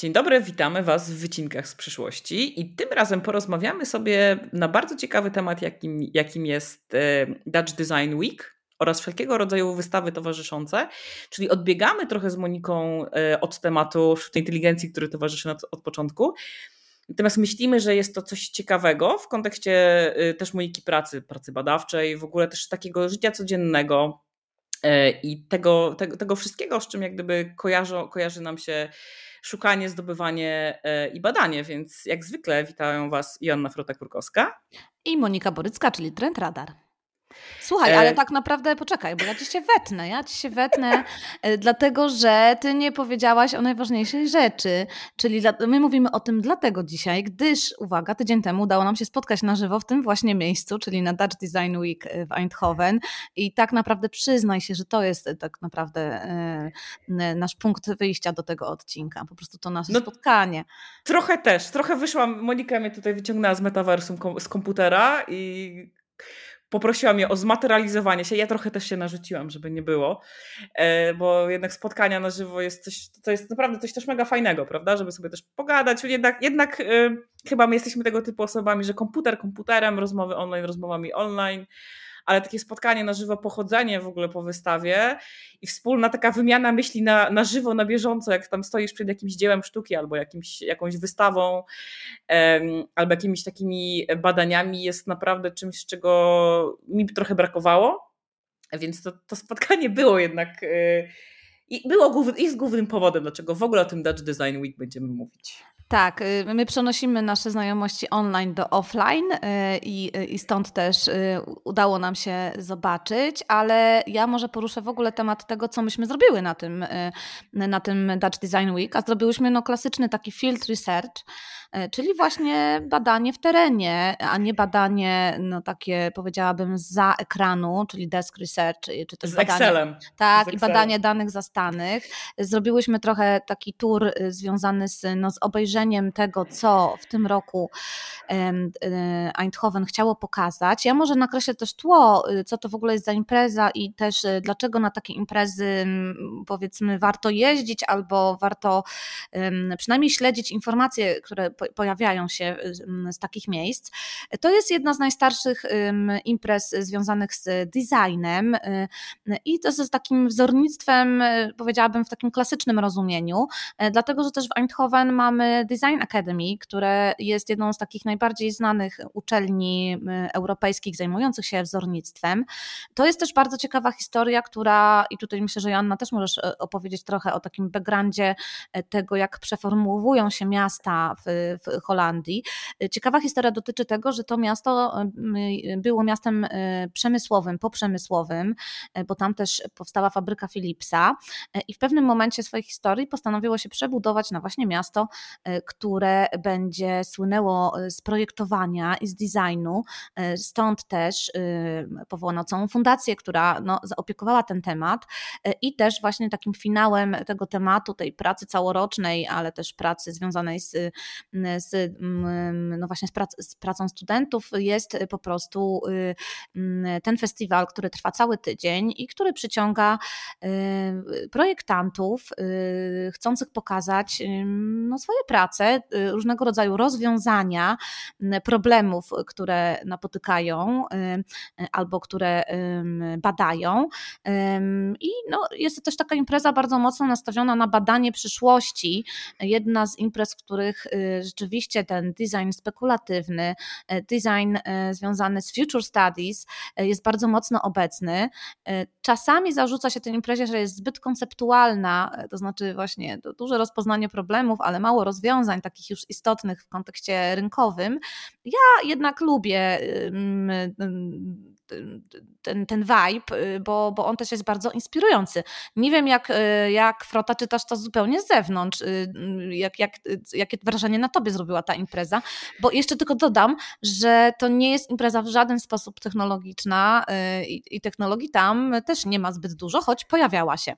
Dzień dobry, witamy Was w wycinkach z przyszłości i tym razem porozmawiamy sobie na bardzo ciekawy temat, jakim, jakim jest e, Dutch Design Week oraz wszelkiego rodzaju wystawy towarzyszące, czyli odbiegamy trochę z Moniką e, od tematu sztucznej inteligencji, który towarzyszy od początku. Natomiast myślimy, że jest to coś ciekawego w kontekście e, też Moniki pracy, pracy badawczej, w ogóle też takiego życia codziennego i tego, tego, tego wszystkiego, z czym jak gdyby kojarzą, kojarzy nam się szukanie, zdobywanie e, i badanie, więc jak zwykle witają Was Joanna Frota-Kurkowska i Monika Borycka, czyli Trend Radar. Słuchaj, ale e, tak naprawdę poczekaj, bo ja ci się wetnę. Ja ci się wetnę, e, dlatego że ty nie powiedziałaś o najważniejszej rzeczy. Czyli my mówimy o tym dlatego dzisiaj, gdyż, uwaga, tydzień temu udało nam się spotkać na żywo w tym właśnie miejscu, czyli na Dutch Design Week e, w Eindhoven. I tak naprawdę przyznaj się, że to jest tak naprawdę nasz punkt wyjścia do tego odcinka. Po prostu to nasze no, spotkanie. Trochę też. Trochę wyszłam, Monika mnie tutaj wyciągnęła z metaversum z komputera i poprosiła mnie o zmaterializowanie się. Ja trochę też się narzuciłam, żeby nie było, e, bo jednak spotkania na żywo jest coś, to jest naprawdę coś też mega fajnego, prawda? Żeby sobie też pogadać. Jednak, jednak e, chyba my jesteśmy tego typu osobami, że komputer komputerem, rozmowy online rozmowami online ale takie spotkanie na żywo, pochodzenie w ogóle po wystawie i wspólna taka wymiana myśli na, na żywo, na bieżąco, jak tam stoisz przed jakimś dziełem sztuki albo jakimś, jakąś wystawą albo jakimiś takimi badaniami jest naprawdę czymś, czego mi trochę brakowało. Więc to, to spotkanie było jednak yy, i było jest głównym powodem, dlaczego w ogóle o tym Dutch Design Week będziemy mówić. Tak, y, my przenosimy nasze znajomości online do offline y, i, y, i stąd też udało nam się zobaczyć, ale ja może poruszę w ogóle temat tego, co myśmy zrobiły na tym, na tym Dutch Design Week, a zrobiłyśmy no klasyczny taki field research, czyli właśnie badanie w terenie, a nie badanie no takie powiedziałabym za ekranu, czyli desk research, czy też z badanie, Excelem. Tak, i badanie danych zastanych. Zrobiłyśmy trochę taki tour związany z, no, z obejrzeniem tego, co w tym roku e, Eindhoven chciało pokazać. Ja może nakreślę też tło, y, co to w ogóle jest za impreza i też y, dlaczego na takie imprezy powiedzmy warto jeździć albo warto przynajmniej śledzić informacje, które pojawiają się z takich miejsc. To jest jedna z najstarszych imprez związanych z designem y, i to jest takim wzornictwem, powiedziałabym w takim klasycznym rozumieniu, e, dlatego że też w Eindhoven mamy Design Academy, które jest jedną z takich najbardziej znanych uczelni y, europejskich zajmujących się wzornictwem. To jest też bardzo ciekawa historia, która, i tutaj myślę, że Joanna też możesz e, opowiedzieć trochę o takim backgroundzie e, tego, jak przeformułowują się miasta w, w Holandii. Ciekawa historia dotyczy tego, że to miasto było miastem przemysłowym, poprzemysłowym, bo tam też powstała fabryka Philipsa i w pewnym momencie swojej historii postanowiło się przebudować na właśnie miasto, które będzie słynęło e, z projektowania i z designu. E, stąd też e, powołano całą fundację, która no, zaopiekowała ten temat i też właśnie takim finałem tego tematu, tej pracy całorocznej, ale też pracy związanej z, z no właśnie z, prac, z pracą studentów jest po prostu ten festiwal, który trwa cały tydzień i który przyciąga projektantów chcących pokazać no, swoje prace pracę, y, różnego rodzaju rozwiązania problemów, które napotykają y, albo które badają. I no, jest to też taka impreza bardzo mocno nastawiona na badanie przyszłości. Jedna z imprez, w których y, rzeczywiście ten design spekulatywny, design związany z future studies jest bardzo mocno obecny. Czasami zarzuca się tej imprezie, że jest zbyt konceptualna, to znaczy właśnie duże rozpoznanie problemów, ale mało rozwiązań rozwiązań takich już istotnych w kontekście rynkowym, ja jednak lubię ten, ten vibe, y, bo, bo on też jest bardzo inspirujący. Nie wiem, jak, y, jak Frota czytasz to zupełnie z zewnątrz, y, jak, jak, jakie wrażenie na tobie zrobiła ta impreza, bo jeszcze tylko dodam, że to nie jest impreza w żaden sposób technologiczna i, i technologii tam też nie ma zbyt dużo, choć pojawiała się.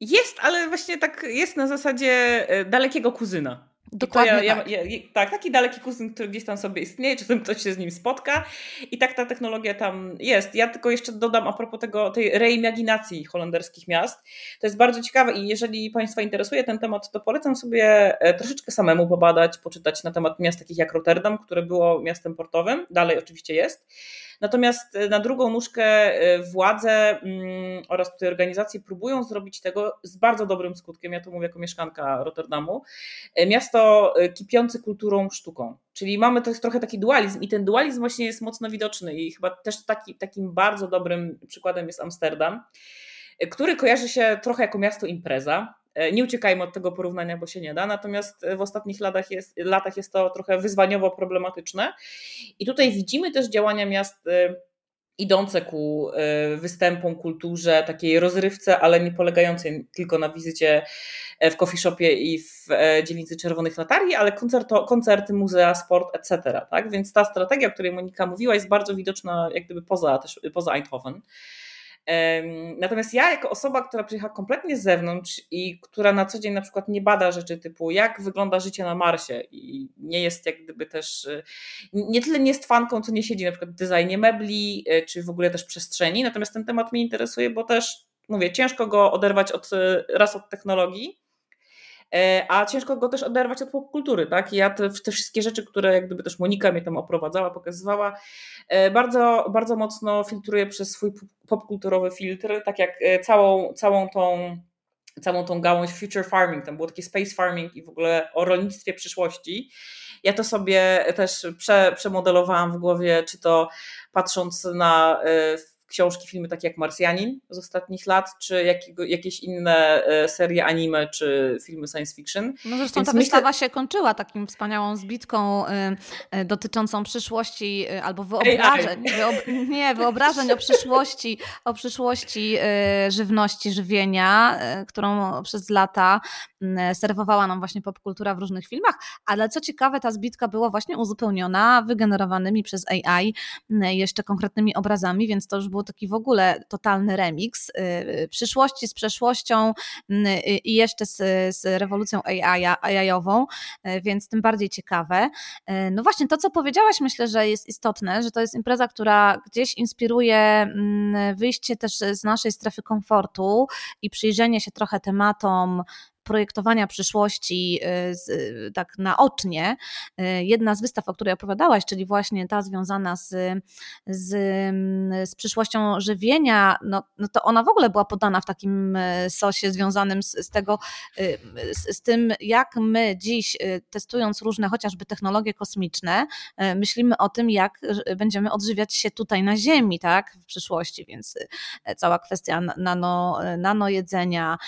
Jest, ale właśnie tak jest na zasadzie dalekiego kuzyna. Dokładnie ja, tak. Ja, ja, tak, taki daleki kuzyn, który gdzieś tam sobie istnieje, czasem ktoś się z nim spotka i tak ta technologia tam jest. Ja tylko jeszcze dodam a propos tego, tej reimaginacji holenderskich miast. To jest bardzo ciekawe i jeżeli Państwa interesuje ten temat, to polecam sobie e, troszeczkę samemu pobadać, poczytać na temat miast takich jak Rotterdam, które było miastem portowym, dalej oczywiście jest. Natomiast e, na drugą nóżkę e, władze mm, oraz tutaj organizacje próbują zrobić tego z bardzo dobrym skutkiem. Ja to mówię jako mieszkanka Rotterdamu. E, miasto kipiące kulturą, sztuką. Czyli mamy to trochę taki dualizm i ten dualizm właśnie jest mocno widoczny i chyba też taki, takim bardzo dobrym przykładem jest Amsterdam, który kojarzy się trochę jako miasto impreza, nie uciekajmy od tego porównania, bo się nie da. Natomiast w ostatnich latach jest, latach jest to trochę wyzwaniowo problematyczne. I tutaj widzimy też działania miast e, idące ku e, występom, kulturze, takiej rozrywce, ale nie polegającej tylko na wizycie w coffee shopie i w dzielnicy Czerwonych Latarii, ale koncerto, koncerty, muzea, sport, etc. Tak? Więc ta strategia, o której Monika mówiła, jest bardzo widoczna jak gdyby poza, też, poza Eindhoven. Natomiast ja, jako osoba, która przyjechała kompletnie z zewnątrz i która na co dzień na przykład nie bada rzeczy typu, jak wygląda życie na Marsie i nie jest jak gdyby też, y, nie tyle nie jest fanką, co nie siedzi na przykład w designie mebli, y, czy w ogóle też przestrzeni. Natomiast ten temat mnie interesuje, bo też, mówię, ciężko go oderwać od, y, raz od technologii, a ciężko go też oderwać od popkultury, tak? Ja te, te, wszystkie rzeczy, które jak gdyby też Monika mnie tam oprowadzała, pokazywała, e, bardzo, bardzo mocno filtruję przez swój popkulturowy filtr, tak jak e, całą, całą tą całą tą gałąź future farming, tam było takie space farming i w ogóle o rolnictwie przyszłości. Ja to sobie też prze, przemodelowałam w głowie, czy to patrząc na książki, filmy takie jak Marsjanin z ostatnich lat, czy jakiego, jakieś inne e, serie anime, czy filmy science fiction. No zresztą Więc ta myślę... wystawa się kończyła takim wspaniałą zbitką y, y, dotyczącą przyszłości y, albo wyobrażeń. Wyob... nie, wyobrażeń o przyszłości, o przyszłości żywności, żywienia, którą przez lata serwowała nam właśnie popkultura w różnych filmach, ale co ciekawe, ta zbitka była właśnie uzupełniona wygenerowanymi przez AI jeszcze konkretnymi obrazami, więc to już było był taki w ogóle totalny remix y, y, przyszłości z przeszłością y, i jeszcze z, z rewolucją AI-ową, więc tym bardziej ciekawe. No właśnie, to co powiedziałaś myślę, że jest istotne, że to jest impreza, która gdzieś inspiruje mm, wyjście też z naszej strefy komfortu i przyjrzenie się trochę tematom projektowania przyszłości y, y, tak naocznie. Y, jedna z wystaw, o której opowiadałaś, czyli właśnie ta związana z, z, z przyszłością żywienia, no, no to ona w ogóle była podana w takim sosie związanym z, z tego, z, z tym, jak my dziś testując różne chociażby technologie kosmiczne, myślimy o tym, jak będziemy odżywiać się tutaj na Ziemi, tak, w przyszłości, więc cała kwestia nano, nano jedzenia,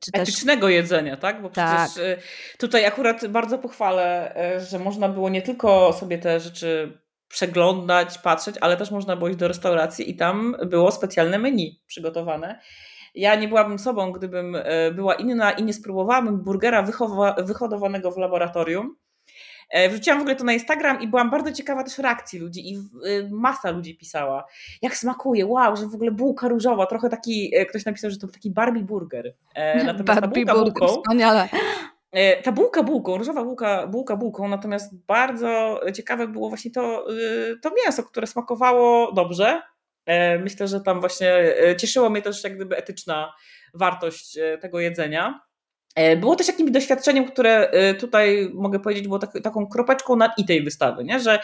czy też etycznego jedzenia, tak? Bo tak. przecież y, tutaj akurat bardzo pochwalę, y, że można było nie tylko sobie te rzeczy przeglądać, patrzeć, ale też można było iść do restauracji i tam było specjalne menu przygotowane. Ja nie byłabym sobą, gdybym y, była inna i nie spróbowałabym burgera wyhodowanego w laboratorium wrzuciłam w ogóle to na Instagram i byłam bardzo ciekawa też reakcji ludzi i y, masa ludzi pisała, jak smakuje, wow, że w ogóle bułka różowa, trochę taki, e, ktoś napisał, że to taki Barbie burger. E, natomiast Barbie ta bułka burger, bułką, wspaniale. Ta bułka bułką, różowa bułka, bułka bułką, natomiast bardzo ciekawe było właśnie to, y, to mięso, które smakowało dobrze. Myślę, że tam właśnie cieszyło mnie też jak gdyby etyczna wartość tego jedzenia. E, było też jakimś doświadczeniem, które e, tutaj mogę powiedzieć, było tak, taką kropeczką na i tej wystawy, nie? że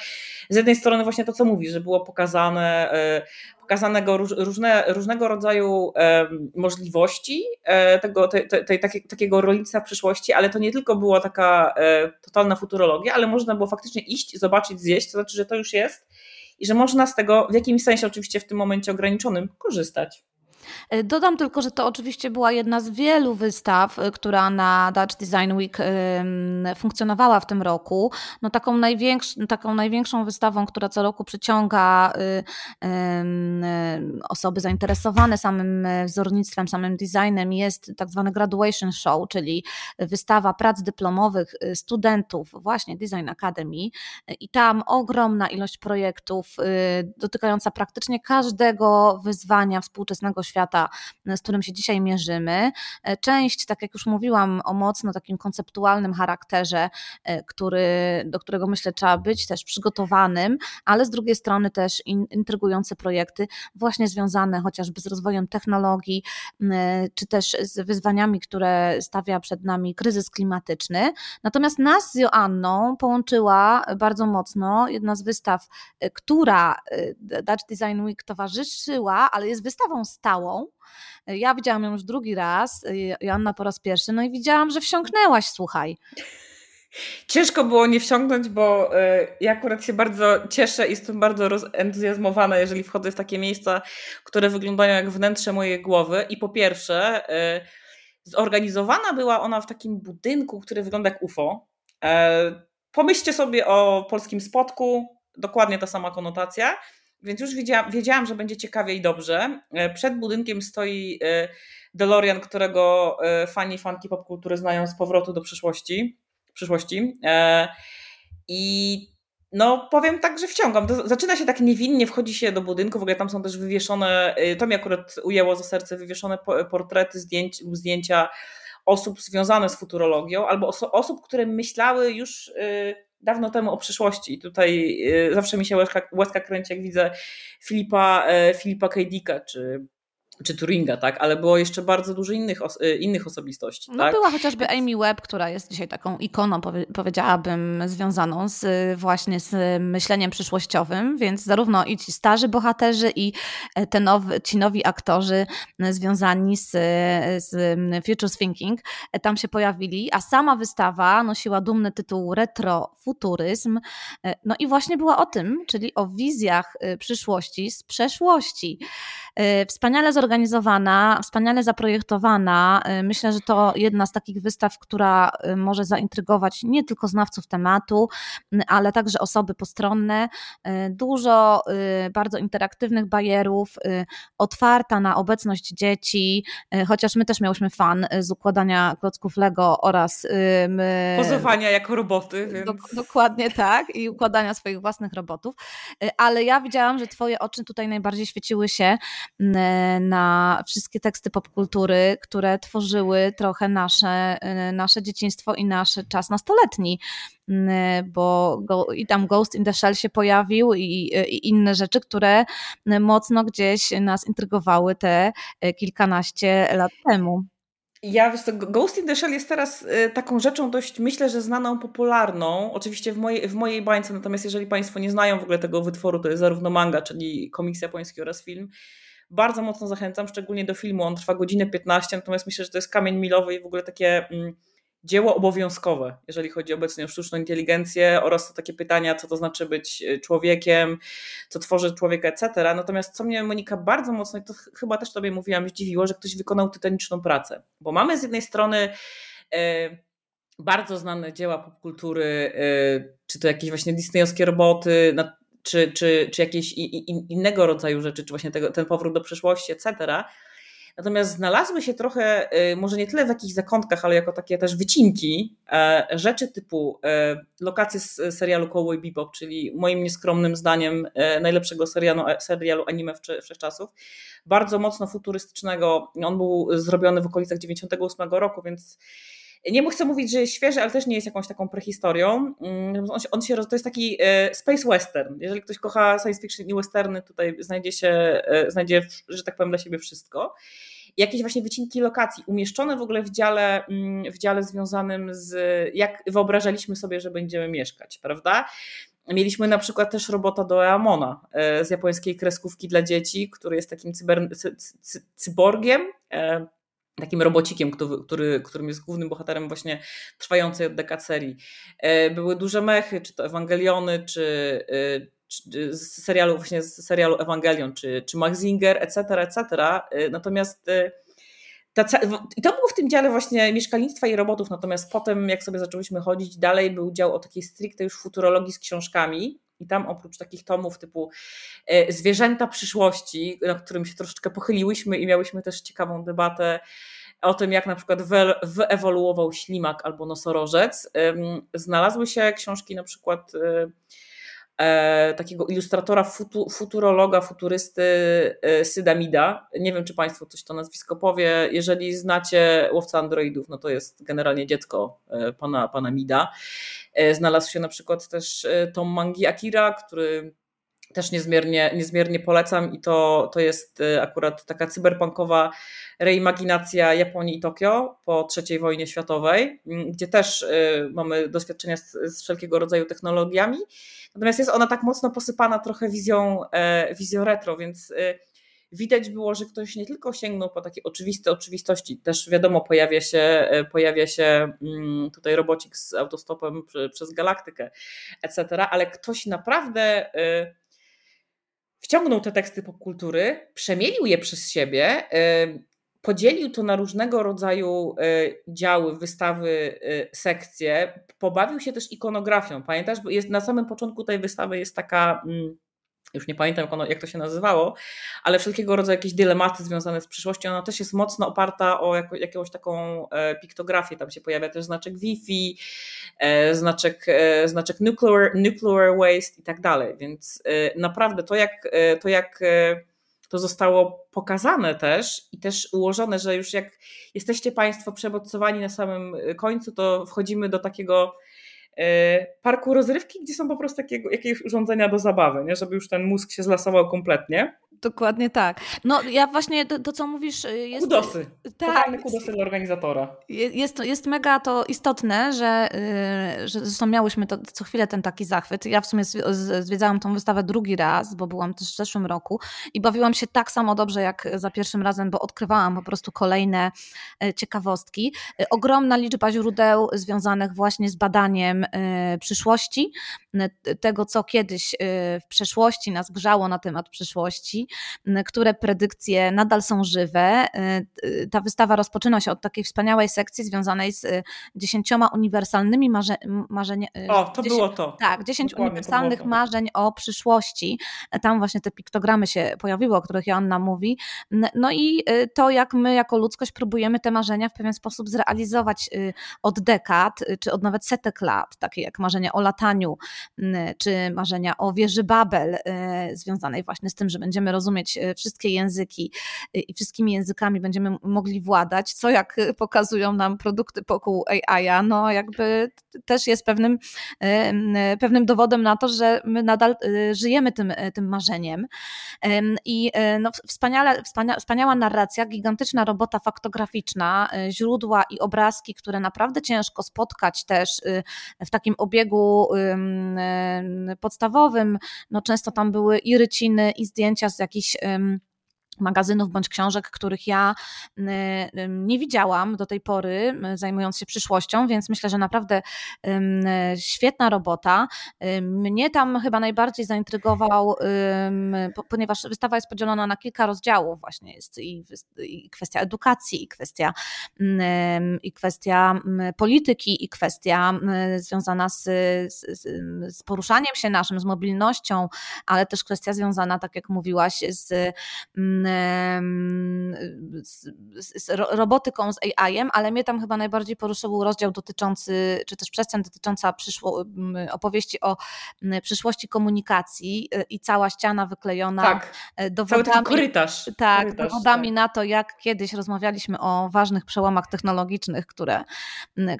z jednej strony właśnie to, co mówi, że było pokazane, e, pokazanego różne, różnego rodzaju możliwości tego, tej, tej, takiego rolnictwa przyszłości, ale to nie tylko była taka totalna futurologia, ale można było faktycznie iść, zobaczyć, zjeść, to znaczy, że to już jest i że można z tego w jakimś sensie oczywiście w tym momencie ograniczonym korzystać. E, dodam tylko, że to oczywiście była jedna z wielu wystaw, e, która na Dutch Design Week funkcjonowała w tym roku. No taką, największ, taką największą wystawą, która co roku przyciąga y, osoby zainteresowane samym e, wzornictwem, samym designem jest tak zwany graduation show, czyli wystawa prac dyplomowych studentów właśnie Design Academy i tam ogromna ilość projektów y, dotykająca praktycznie każdego wyzwania współczesnego świata świata, z którym się dzisiaj mierzymy. Część, tak jak już mówiłam, o mocno takim konceptualnym charakterze, który, do którego myślę trzeba być też przygotowanym, ale z drugiej strony też intrygujące projekty, właśnie związane chociażby z rozwojem technologii, czy też z wyzwaniami, które stawia przed nami kryzys klimatyczny. Natomiast nas z Joanną połączyła bardzo mocno jedna z wystaw, która Dutch Design Week towarzyszyła, ale jest wystawą stałą. Ja widziałam ją już drugi raz, y, Joanna po raz pierwszy, no i widziałam, że wsiąknęłaś, słuchaj. Ciężko było nie wsiąknąć, bo ja akurat się bardzo cieszę i jestem bardzo entuzjazmowana, jeżeli wchodzę w takie miejsca, które wyglądają jak wnętrze mojej głowy. I po pierwsze, zorganizowana była ona w takim budynku, który wygląda jak UFO. E, pomyślcie sobie o polskim spotku, dokładnie ta sama konotacja, więc już wiedziałam, wiedziałam, że będzie ciekawie i dobrze. E, przed budynkiem stoi e, DeLorean, którego fani fanki popkultury znają z powrotu do przyszłości. przyszłości. I no, powiem tak, że wciągam. To zaczyna się tak niewinnie, wchodzi się do budynku, w ogóle tam są też wywieszone, to mi akurat ujęło za serce, wywieszone portrety, zdjęć, zdjęcia osób związanych z futurologią, albo oso osób, które myślały już y, dawno temu o przyszłości. I tutaj y, zawsze mi się łezka, łezka kręci, jak widzę Filipa, y, Filipa K. Dicka, czy czy Turinga, tak, ale było jeszcze bardzo dużo innych, os y, innych osobistości. No tak? była chociażby Amy Webb, która jest dzisiaj taką ikoną, powie powiedziałabym, związaną z, właśnie z myśleniem przyszłościowym, więc zarówno i ci starzy bohaterzy i e, te nowy, ci nowi aktorzy związani z, z Futures Thinking e, tam się pojawili, a sama wystawa nosiła dumny tytuł Retrofuturyzm, e, no i właśnie była o tym, czyli o wizjach przyszłości z przeszłości. Wspaniale zorganizowana wspaniale zaprojektowana. Y, myślę, że to jedna z takich wystaw, która y, może zaintrygować nie tylko znawców tematu, ale także osoby postronne. Dużo bardzo interaktywnych bajerów, otwarta na obecność dzieci, chociaż my też miałyśmy fan z układania klocków Lego oraz pozowania jako roboty. Więc... Do, dokładnie tak i układania swoich własnych robotów. Ale ja widziałam, że Twoje oczy tutaj najbardziej świeciły się na wszystkie teksty popkultury, które tworzyły trochę nasze, nasze dzieciństwo i nasz czas nastoletni bo go, i tam Ghost in the Shell się pojawił i, i, inne rzeczy, które mocno gdzieś nas intrygowały te y, kilkanaście lat temu. Ja, wiesz, Ghost in the Shell jest teraz taką rzeczą dość, myślę, że znaną, popularną, oczywiście w mojej, w mojej bańce, natomiast jeżeli Państwo nie znają w ogóle tego wytworu, to jest zarówno manga, czyli komiks japoński oraz film, bardzo mocno zachęcam, szczególnie do filmu. On trwa godzinę 15, natomiast myślę, że to jest kamień milowy i w ogóle takie mm, dzieło obowiązkowe, jeżeli chodzi obecnie o sztuczną inteligencję oraz to takie pytania, co to znaczy być y, człowiekiem, co tworzy człowieka, etc. Natomiast co mnie Monika bardzo mocno, i to chyba też Tobie mówiłam, zdziwiło, że ktoś wykonał tytaniczną pracę. Bo mamy z jednej strony e, bardzo znane dzieła popkultury, e, czy to jakieś właśnie disneyowskie roboty, czy, czy, czy jakieś innego rodzaju rzeczy, czy właśnie tego, ten powrót do przeszłości, etc. Natomiast znalazły się trochę, y, może nie tyle w jakichś zakątkach, ale jako takie też wycinki, e, rzeczy typu e, lokacje z serialu Cowboy Bebop, czyli moim nieskromnym zdaniem e, najlepszego serialu, serialu anime wszechczasów, bardzo mocno futurystycznego. On był zrobiony w okolicach 98 roku, więc nie chcę mówić, że jest świeży, ale też nie jest jakąś taką prehistorią. Mm, on się, on się, to jest taki e, space western. Jeżeli ktoś kocha science fiction i westerny, tutaj znajdzie się, e, znajdzie, że tak powiem, dla siebie wszystko. Jakieś właśnie wycinki lokacji, umieszczone w ogóle w dziale, mm, w dziale związanym z jak wyobrażaliśmy sobie, że będziemy mieszkać, prawda? Mieliśmy na przykład też robota do Eamona e, z japońskiej kreskówki dla dzieci, który jest takim cyber, cy, cy, cyborgiem, takim robocikiem, który, który, którym jest głównym bohaterem właśnie trwającej od dekad serii. E, były duże mechy, czy to Ewangeliony, czy, e, czy z serialu właśnie z serialu Ewangelion, czy, czy Max Zinger, etc., etc. E, natomiast ta, i to było w tym dziale właśnie mieszkalnictwa i robotów, natomiast potem jak sobie zaczęłyśmy chodzić dalej, był dział o takiej stricte już futurologii z książkami, i tam oprócz takich tomów typu e, Zwierzęta przyszłości, na którym się troszeczkę pochyliłyśmy i miałyśmy też ciekawą debatę o tym, jak na przykład wyewoluował ślimak albo nosorożec, znalazły się książki na przykład e, takiego ilustratora, futu, futurologa, futurysty e, Sydamida. Nie wiem, czy Państwu coś to nazwisko powie. Jeżeli znacie Łowca Androidów, no to jest generalnie dziecko e, pana, pana Mida. E, znalazł się na przykład też e, Tom Mangi Akira, który też niezmiernie, niezmiernie polecam i to, to jest y, akurat taka cyberpunkowa reimaginacja Japonii i Tokio po III wojnie światowej, mm, gdzie też y, mamy doświadczenia z, z wszelkiego rodzaju technologiami. Natomiast jest ona tak mocno posypana trochę wizją, e, wizją retro, więc y, widać było, że ktoś nie tylko sięgnął po takie oczywiste oczywistości, też wiadomo, pojawia się, e, pojawia się mm, tutaj robocik z autostopem przez galaktykę, etc., ale ktoś naprawdę wciągnął te teksty popkultury, przemielił je przez siebie, podzielił to na różnego rodzaju działy, wystawy, sekcje, pobawił się też ikonografią. Pamiętasz, bo jest na samym początku tej wystawy jest taka mm, już nie pamiętam jak to się nazywało, ale wszelkiego rodzaju jakieś dylematy związane z przyszłością, ona też jest mocno oparta o jako, jakąś taką e, piktografię, tam się pojawia też znaczek Wi-Fi, e, znaczek, e, znaczek nuclear, nuclear waste i tak dalej, więc naprawdę to jak, to jak to zostało pokazane też i też ułożone, że już jak jesteście Państwo przebodźcowani na samym końcu, to wchodzimy do takiego parku rozrywki, gdzie są po prostu takie, jakieś urządzenia do zabawy, nie? żeby już ten mózg się zlasował kompletnie. Dokładnie tak. No ja właśnie to, to co mówisz y, jest... Kudosy. Tak. Totalne kudosy dla organizatora. Jest, jest mega to istotne, że, y, że zresztą miałyśmy to co chwilę ten taki zachwyt. Ja w sumie zwiedzałam tą wystawę drugi raz, bo byłam też w zeszłym roku i bawiłam się tak samo dobrze jak za pierwszym razem, bo odkrywałam po prostu kolejne e, ciekawostki. E, ogromna liczba źródeł związanych właśnie z badaniem e, przyszłości, tego co kiedyś w przeszłości nas grzało na temat przyszłości które predykcje nadal są żywe. Ta wystawa rozpoczyna się od takiej wspaniałej sekcji związanej z dziesięcioma uniwersalnymi marze marzeniami. O, to było to. Tak, dziesięć uniwersalnych marzeń o przyszłości. Tam właśnie te piktogramy się pojawiły, o których Joanna mówi. No i to, jak my jako ludzkość próbujemy te marzenia w pewien sposób zrealizować od dekad, czy od nawet setek lat, takie jak marzenia o lataniu, czy marzenia o wieży Babel, związanej właśnie z tym, że będziemy rozumieć e, wszystkie języki e, i wszystkimi językami będziemy mogli władać, co jak pokazują nam produkty pokół AI, no jakby też jest pewnym, e, pewnym dowodem na to, że my nadal żyjemy tym, tym marzeniem. I no, wspaniale, wspaniała narracja, gigantyczna robota faktograficzna, źródła i obrazki, które naprawdę ciężko spotkać też w takim obiegu podstawowym. No, często tam były i ryciny, i zdjęcia z jakichś magazynów bądź książek, których ja nie widziałam do tej pory, zajmując się przyszłością, więc myślę, że naprawdę świetna robota. Mnie tam chyba najbardziej zaintrygował, ponieważ wystawa jest podzielona na kilka rozdziałów, właśnie jest i, kwestia edukacji, i kwestia, i kwestia polityki, i kwestia związana z, z, z poruszaniem się naszym, z mobilnością, ale też kwestia związana, tak jak mówiłaś, z z, z robotyką, z AI-em, ale mnie tam chyba najbardziej poruszył rozdział dotyczący, czy też przestrzeń dotycząca przyszło, opowieści o przyszłości komunikacji y, i cała ściana wyklejona tak, dowodami, cały korytarz. Tak, korytarz, dowodami tak. na to, jak kiedyś rozmawialiśmy o ważnych przełomach technologicznych, które,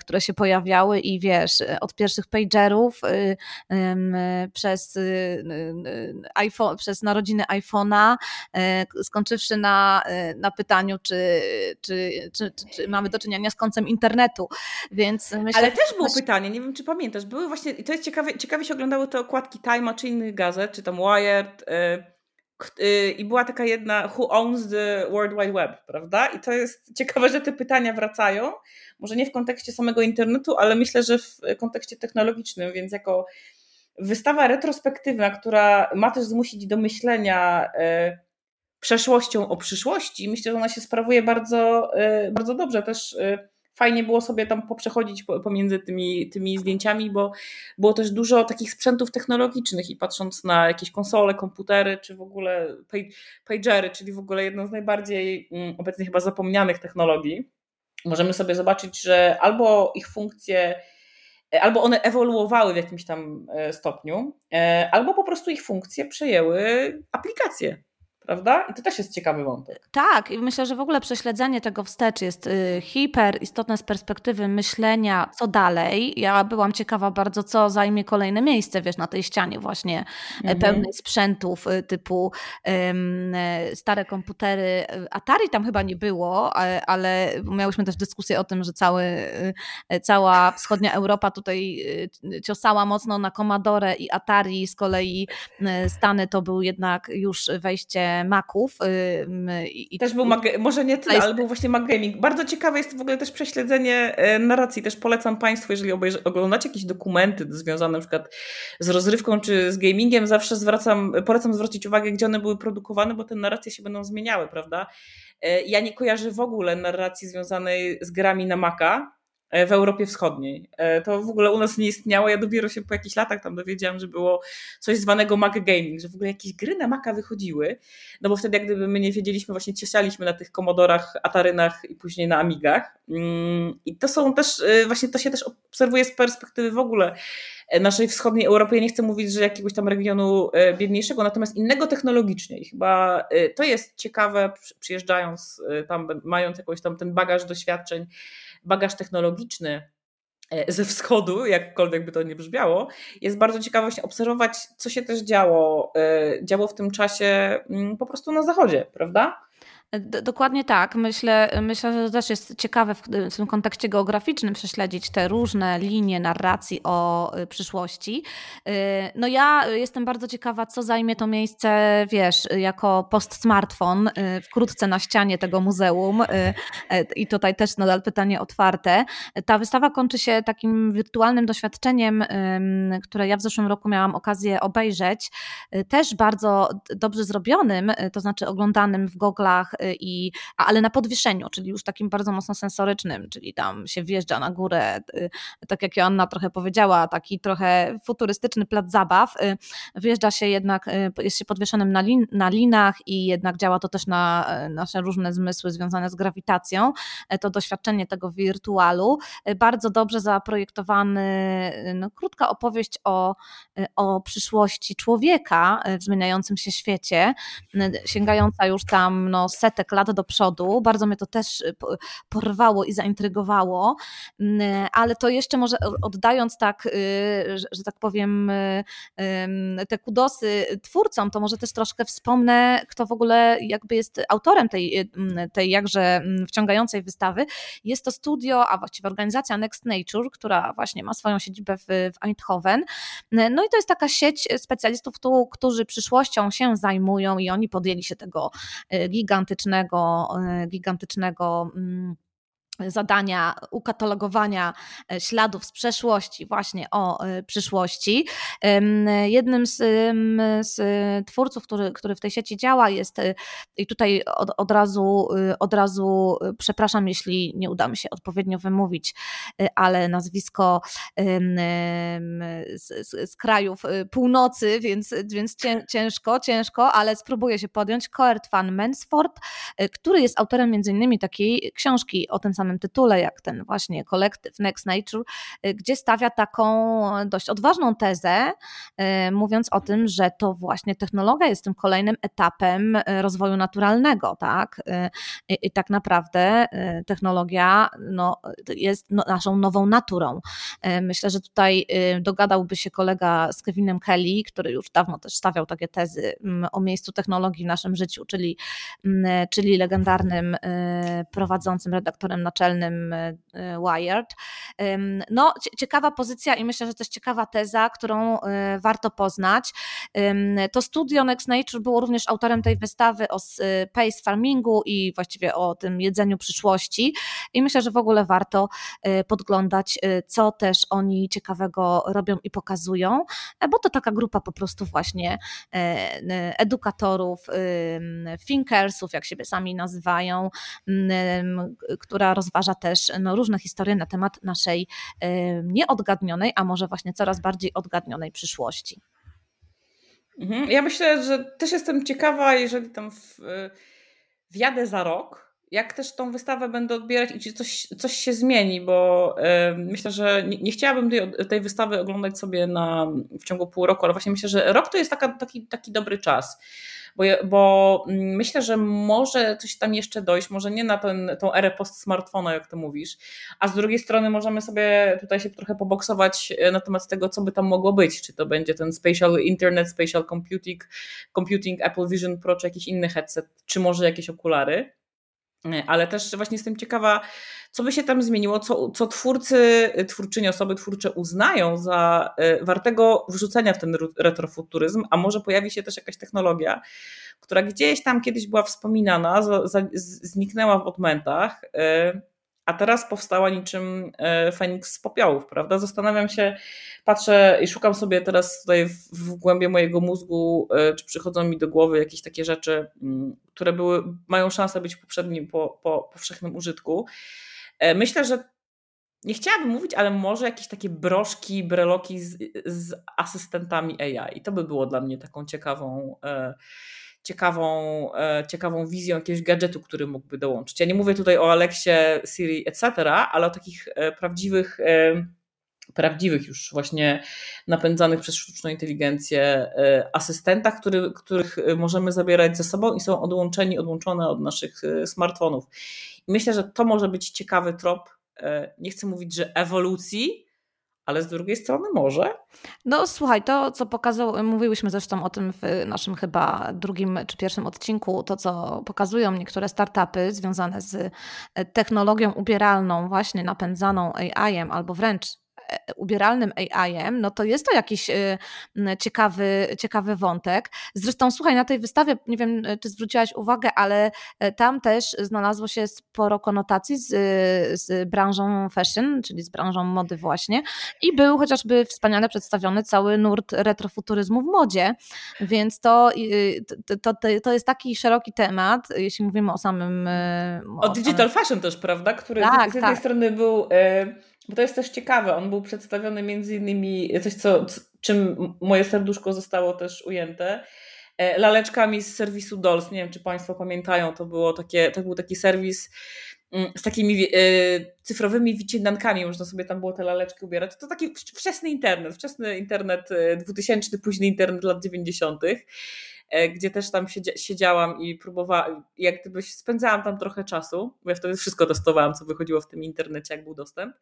które się pojawiały i wiesz, od pierwszych pagerów y, przez, y, iPhone, przez narodziny iPhone'a, skończywszy na, y, na pytaniu, czy, czy, czy, czy, mamy do czynienia z końcem internetu. Więc myślę, Ale też było pytanie, nie wiem czy pamiętasz, były właśnie, i to jest ciekawe, ciekawie się oglądały te okładki Time'a czy innych gazet, czy tam Wired, y, y, i była taka jedna Who owns the World Wide Web, prawda? I to jest ciekawe, że te pytania wracają. Może nie w kontekście samego internetu, ale myślę, że w kontekście technologicznym, więc jako wystawa retrospektywna, która ma też zmusić do myślenia przeszłością o przyszłości. Myślę, że ona się sprawuje bardzo, y, bardzo dobrze. Też y, fajnie było sobie tam poprzechodzić pomiędzy tymi, tymi zdjęciami, bo było też dużo takich sprzętów technologicznych i patrząc na jakieś konsole, komputery, czy w ogóle pagery, czyli w ogóle jedno z najbardziej mm, obecnie chyba zapomnianych technologii, możemy sobie zobaczyć, że albo ich funkcje albo one ewoluowały w jakimś tam stopniu, albo po prostu ich funkcje przejęły aplikacje prawda? I to też jest ciekawy wątek. Tak, i myślę, że w ogóle prześledzenie tego wstecz jest y, hiper istotne z perspektywy myślenia, co dalej. Ja byłam ciekawa bardzo, co zajmie kolejne miejsce, wiesz, na tej ścianie właśnie e, mhm. pełnej sprzętów y, typu um, stare komputery. Atari tam chyba nie było, ale miałyśmy też dyskusję o tym, że cały, cała wschodnia Europa tutaj ciosała mocno na Commodore i Atari, z kolei Stany to był jednak już wejście Maków. I też był, może nie tyle, ale był właśnie Mac Gaming. Bardzo ciekawe jest w ogóle też prześledzenie e, narracji. Też polecam Państwu, jeżeli oglądacie jakieś dokumenty związane na przykład z rozrywką czy z gamingiem, zawsze zwracam, polecam zwrócić uwagę, gdzie one były produkowane, bo te narracje się będą zmieniały, prawda? E, ja nie kojarzę w ogóle narracji związanej z grami na Maca, w Europie Wschodniej. E, to w ogóle u nas nie istniało. Ja dopiero się po jakichś latach tam dowiedziałam, że było coś zwanego Mac Gaming, że w ogóle jakieś gry na Maca wychodziły. No bo wtedy, jak gdyby my nie wiedzieliśmy, właśnie cieszaliśmy na tych komodorach, Atarynach i później na Amigach. Mm, I to są też, e, właśnie to się też obserwuje z perspektywy w ogóle naszej wschodniej Europy. Ja nie chcę mówić, że jakiegoś tam regionu biedniejszego, natomiast innego technologicznie. I chyba to jest ciekawe, przyjeżdżając tam, mając jakoś tam ten bagaż doświadczeń bagaż technologiczny e, ze wschodu, jakkolwiek by to nie brzmiało, jest bardzo ciekawe właśnie obserwować, co się też działo, e, działo w tym czasie mm, po prostu na zachodzie, prawda? Dokładnie tak. Myślę, myślę, że to też jest ciekawe w, tym kontekście geograficznym prześledzić te różne linie narracji o y, przyszłości. Y, no ja jestem bardzo ciekawa, co zajmie to miejsce, wiesz, jako post-smartfon, y, wkrótce na ścianie tego muzeum i tutaj też nadal pytanie otwarte. Ta wystawa kończy się takim wirtualnym doświadczeniem, które ja w zeszłym roku miałam okazję obejrzeć, też bardzo dobrze zrobionym, to znaczy oglądanym w goglach i, ale na podwieszeniu, czyli już takim bardzo mocno sensorycznym, czyli tam się wjeżdża na górę, y, tak jak Joanna trochę powiedziała, taki trochę futurystyczny plac zabaw, y, wjeżdża się jednak, jest się podwieszonym na, lin, na linach i jednak działa to też na nasze różne zmysły związane z grawitacją, to doświadczenie tego wirtualu, bardzo dobrze zaprojektowany, no, krótka opowieść o, o przyszłości człowieka w zmieniającym się świecie, sięgająca już tam no, setek lat do przodu. Bardzo mnie to też y, porwało i zaintrygowało, mm, ale to jeszcze może oddając tak, y, że tak powiem, y, te kudosy twórcom, to może też troszkę wspomnę, kto w ogóle jakby jest autorem tej, tej jakże wciągającej wystawy. Jest to studio, a właściwie organizacja Next Nature, która właśnie ma swoją siedzibę w, w Eindhoven. No i to jest taka sieć specjalistów, którzy przyszłością się zajmują i oni podjęli się tego gigantycznego gigantycznego, e, gigantycznego mm, zadania ukatalogowania e, śladów z przeszłości właśnie o e, przyszłości. Jednym z, z twórców, który, który w tej sieci działa jest e, i tutaj od, od, razu, od razu przepraszam, jeśli nie uda mi się odpowiednio wymówić, ale nazwisko z, z, z krajów północy, więc, więc ciężko, ciężko, ale spróbuję się podjąć. Coert van Mensford, który jest autorem między innymi takiej książki o tym samym samym tytule, jak ten właśnie kolektyw Next Nature, y, gdzie stawia taką dość odważną tezę, y, mówiąc o tym, że to właśnie technologia jest tym kolejnym etapem y, rozwoju naturalnego, tak? I, i tak naprawdę technologia no, jest no, naszą nową naturą. Myślę, że tutaj dogadałby się kolega z Kevinem Kelly, który już dawno też stawiał takie tezy mm, o miejscu technologii w naszym życiu, czyli, mm, czyli legendarnym prowadzącym redaktorem naczelnym naczelnym e, e, Wired. No, ciekawa pozycja i myślę, że też ciekawa teza, którą e, warto poznać. To studio Next Nature było również autorem tej wystawy o space farmingu i właściwie o tym jedzeniu przyszłości i myślę, że w ogóle warto podglądać, co też oni ciekawego robią i pokazują, bo to taka grupa po prostu właśnie edukatorów, thinkersów, jak siebie sami nazywają, która rozważa rozważa też no, różne historie na temat naszej nieodgadnionej, a może właśnie coraz bardziej odgadnionej przyszłości. Mhm. Ja myślę, że też jestem ciekawa, jeżeli tam w, wjadę za rok jak też tą wystawę będę odbierać i czy coś, coś się zmieni, bo y, myślę, że nie, nie chciałabym tej, tej, wystawy oglądać sobie na, w ciągu pół roku, ale właśnie myślę, że rok to jest taka, taki, taki dobry czas. Bo, bo mm, myślę, że może coś tam jeszcze dojść, może nie na ten, tą erę post-smartfona, jak to mówisz, a z drugiej strony możemy sobie tutaj się trochę poboksować e, na temat tego, co by tam mogło być, czy to będzie ten spatial internet, spatial computing, computing Apple Vision Pro, czy jakiś inny headset, czy może jakieś okulary. E, ale też właśnie jestem ciekawa, co by się tam zmieniło, co, co twórcy, twórczynie, osoby twórcze uznają za e, wartego wrzucenia w ten retrofuturyzm, a może pojawi się też jakaś technologia, która gdzieś tam kiedyś była wspominana, zniknęła w odmętach, e, a teraz powstała niczym Feniks z popiołów, prawda? Zastanawiam się, patrzę i szukam sobie teraz tutaj w, w głębie mojego mózgu, e, czy przychodzą mi do głowy jakieś takie rzeczy, mm, które były, mają szansę być poprzednim, po, po powszechnym użytku. E, myślę, że nie chciałabym mówić, ale może jakieś takie broszki, breloki z, z asystentami AI. I to by było dla mnie taką ciekawą, e, ciekawą, ciekawą wizją jakiegoś gadżetu, który mógłby dołączyć. Ja nie mówię tutaj o Alexie, Siri, etc., ale o takich prawdziwych prawdziwych już właśnie napędzanych przez sztuczną inteligencję e, asystentach, który, których możemy zabierać ze sobą i są odłączeni, odłączone od naszych e, smartfonów. I myślę, że to może być ciekawy trop, e, nie chcę mówić, że ewolucji, ale z drugiej strony może. No słuchaj, to co pokazał, mówiłyśmy zresztą o tym w naszym chyba drugim czy pierwszym odcinku, to co pokazują niektóre startupy związane z technologią ubieralną, właśnie napędzaną AI-em albo wręcz ubieralnym AI-em, no to jest to jakiś y, ciekawy, ciekawy wątek. Zresztą słuchaj, na tej wystawie, nie wiem y, czy zwróciłaś uwagę, ale y, tam też znalazło się sporo konotacji z, z branżą fashion, czyli z branżą mody właśnie i był chociażby wspaniale przedstawiony cały nurt retrofuturyzmu w modzie, więc to, to, to, to jest taki szeroki temat, jeśli mówimy o samym... O, o digital fashion też, prawda? Który tak, z jednej tak. strony był bo to jest też ciekawe, on był przedstawiony między innymi, coś co, czym moje serduszko zostało też ujęte, e, laleczkami z serwisu Dolls. Nie wiem, czy Państwo pamiętają, to, było takie, to był taki serwis mm, z takimi e, cyfrowymi wycinankami, można sobie tam było te laleczki ubierać. To taki wczesny internet, wczesny internet 2000, e, późny internet lat 90. E, gdzie też tam siedziałam i próbowałam, jak gdyby spędzałam tam trochę czasu, bo ja wtedy wszystko testowałam, co wychodziło w tym internecie, jak był dostęp.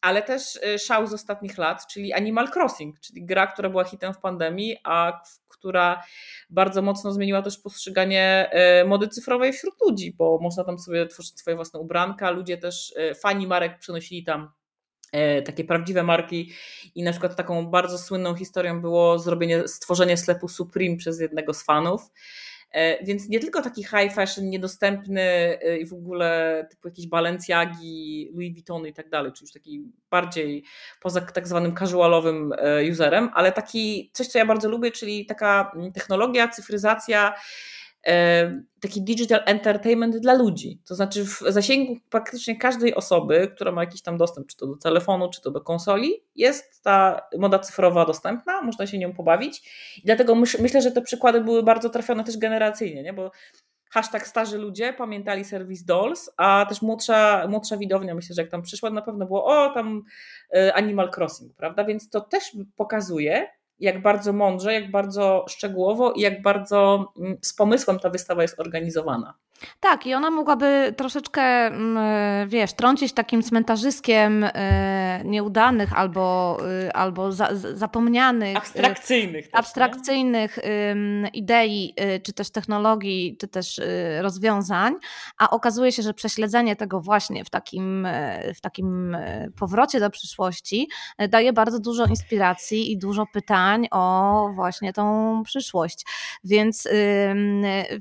Ale też e, szał z ostatnich lat, czyli Animal Crossing, czyli gra, która była hitem w pandemii, a która bardzo mocno zmieniła też postrzeganie e, mody cyfrowej wśród ludzi, bo można tam sobie tworzyć swoje własne ubranka, ludzie też, fani marek przenosili tam takie prawdziwe marki i na przykład taką bardzo słynną historią było zrobienie, stworzenie sklepu Supreme przez jednego z fanów. E, więc nie tylko taki high fashion, niedostępny e, i w ogóle typu jakieś Balenciagi, Louis Vuitton i tak dalej, czyli już taki bardziej poza tak zwanym casualowym userem, ale taki coś, co ja bardzo lubię, czyli taka technologia, cyfryzacja, taki digital entertainment dla ludzi. To znaczy w zasięgu praktycznie każdej osoby, która ma jakiś tam dostęp, czy to do telefonu, czy to do konsoli, jest ta moda cyfrowa dostępna, można się nią pobawić. I dlatego myślę, że te przykłady były bardzo trafione też generacyjnie, nie? bo hashtag starzy ludzie pamiętali serwis Dolls, a też młodsza, młodsza widownia, myślę, że jak tam przyszła, na pewno było o, tam y, Animal Crossing, prawda? Więc to też pokazuje, jak bardzo mądrze, jak bardzo szczegółowo i jak bardzo mm, z pomysłem ta wystawa jest organizowana. Tak, i ona mogłaby troszeczkę, mm, wiesz, trącić takim cmentarzyskiem e, nieudanych albo, y, albo za, zapomnianych. Abstrakcyjnych. Też, abstrakcyjnych idei, y, czy też technologii, czy też rozwiązań, a okazuje się, że prześledzenie tego właśnie w takim, e, w takim e, powrocie do przyszłości daje bardzo dużo inspiracji i dużo pytań o właśnie tą przyszłość. Więc,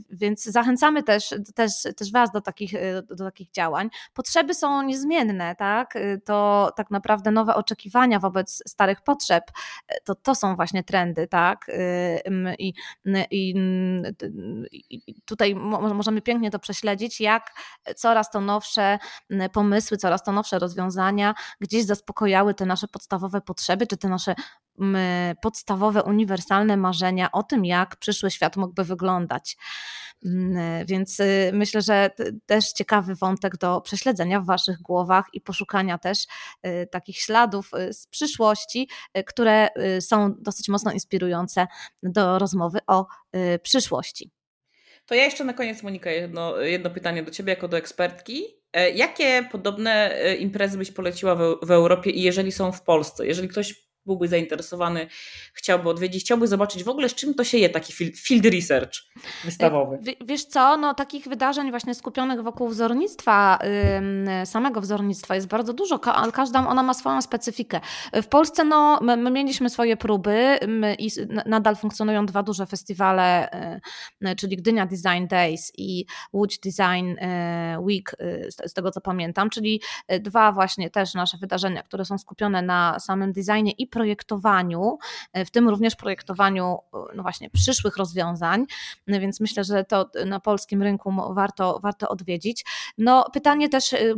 więc zachęcamy też też, też Was do takich, y, do takich działań. Potrzeby są niezmienne, tak? Y, to tak naprawdę nowe oczekiwania wobec starych potrzeb, y, to, to są właśnie trendy, tak? I, i, i tutaj możemy pięknie to prześledzić, jak coraz to nowsze pomysły, coraz to nowsze rozwiązania gdzieś zaspokojały te nasze podstawowe potrzeby, czy te nasze podstawowe, uniwersalne marzenia o tym, jak przyszły świat mógłby wyglądać. Więc y, myślę, że też ciekawy wątek do prześledzenia w Waszych głowach i poszukania też y, takich śladów y, z przyszłości, które są dosyć mocno inspirujące do rozmowy o przyszłości. To ja jeszcze na koniec, Monika, jedno, jedno pytanie do Ciebie jako do ekspertki. E, jakie podobne e, imprezy byś poleciła w, w Europie i jeżeli są w Polsce? Jeżeli ktoś byłby zainteresowany, chciałby odwiedzić, chciałby zobaczyć w ogóle z czym to się je taki field research wystawowy. Wiesz co, no takich wydarzeń właśnie skupionych wokół wzornictwa, samego wzornictwa jest bardzo dużo, każda ona ma swoją specyfikę. W Polsce no my, my mieliśmy swoje próby i nadal funkcjonują dwa duże festiwale, y, czyli Gdynia Design Days i Łódź Design y, Week, y, z tego co pamiętam, czyli dwa właśnie też nasze wydarzenia, które są skupione na samym designie i projektowaniu, e, w tym również projektowaniu e, no właśnie przyszłych rozwiązań, no więc myślę, że to na polskim rynku warto, warto odwiedzić. No pytanie też, y,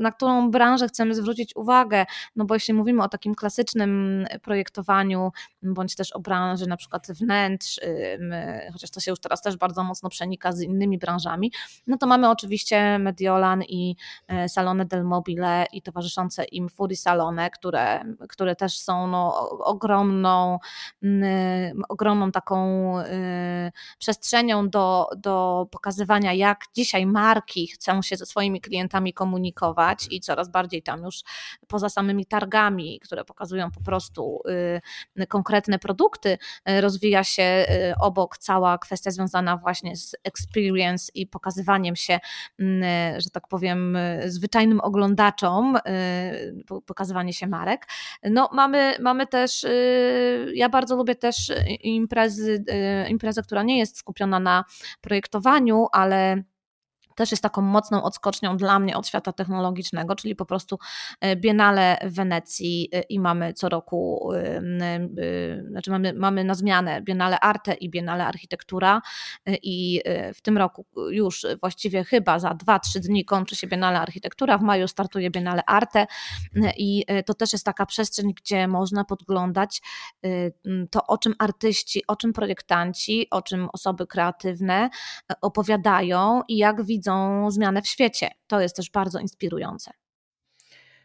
na którą branżę chcemy zwrócić uwagę, no bo jeśli mówimy o takim klasycznym projektowaniu, bądź też o branży na przykład wnętrz, y, chociaż to się już teraz też bardzo mocno przenika z innymi branżami, no to mamy oczywiście Mediolan i e, Salone del Mobile i towarzyszące im Fury Salone, które, które też są no, no, ogromną, mm, ogromną taką y, przestrzenią do, do pokazywania, jak dzisiaj marki chcą się ze swoimi klientami komunikować i coraz bardziej tam już poza samymi targami, które pokazują po prostu y, konkretne produkty, y, rozwija się obok cała kwestia związana właśnie z experience i pokazywaniem się, mm, że tak powiem, zwyczajnym oglądaczom, pokazywanie się marek. No, mamy, mamy też, y, ja bardzo lubię też imprezy, y, imprezę, która nie jest skupiona na projektowaniu, ale też jest taką mocną odskocznią dla mnie od świata technologicznego, czyli po prostu e, Biennale w Wenecji e, i mamy co roku, e, znaczy mamy, mamy na zmianę Biennale Arte i Biennale Architektura i w tym roku już właściwie chyba za 2-3 dni kończy się Biennale Architektura, w maju startuje Biennale Arte i to też jest taka przestrzeń, gdzie można podglądać to, o czym artyści, o czym projektanci, o czym osoby kreatywne opowiadają i jak widzą widzą zmianę w świecie. To jest też bardzo inspirujące.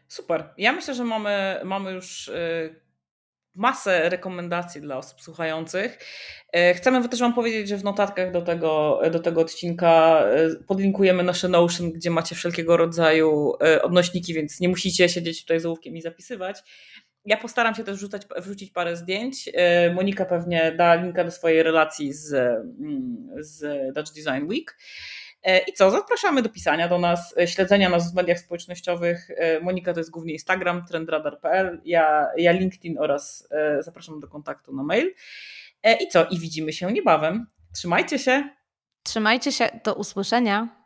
Super. Ja myślę, że mamy, mamy już y, masę rekomendacji dla osób słuchających. Y, chcemy też Wam powiedzieć, że w notatkach do tego, do tego odcinka y, podlinkujemy nasze Notion, gdzie macie wszelkiego rodzaju odnośniki, więc nie musicie siedzieć tutaj z ołówkiem i zapisywać. Ja postaram się też wrzucać, wrzucić parę zdjęć. Monika pewnie da linka do swojej relacji z, mm, z Dutch Design Week. E, I co? Zapraszamy do pisania do nas, e, śledzenia nas w mediach społecznościowych. E, Monika to jest głównie Instagram, trendradar.pl, ja, ja LinkedIn oraz zapraszam do kontaktu na mail. I co? I widzimy się niebawem. Trzymajcie się. Trzymajcie się. Do usłyszenia.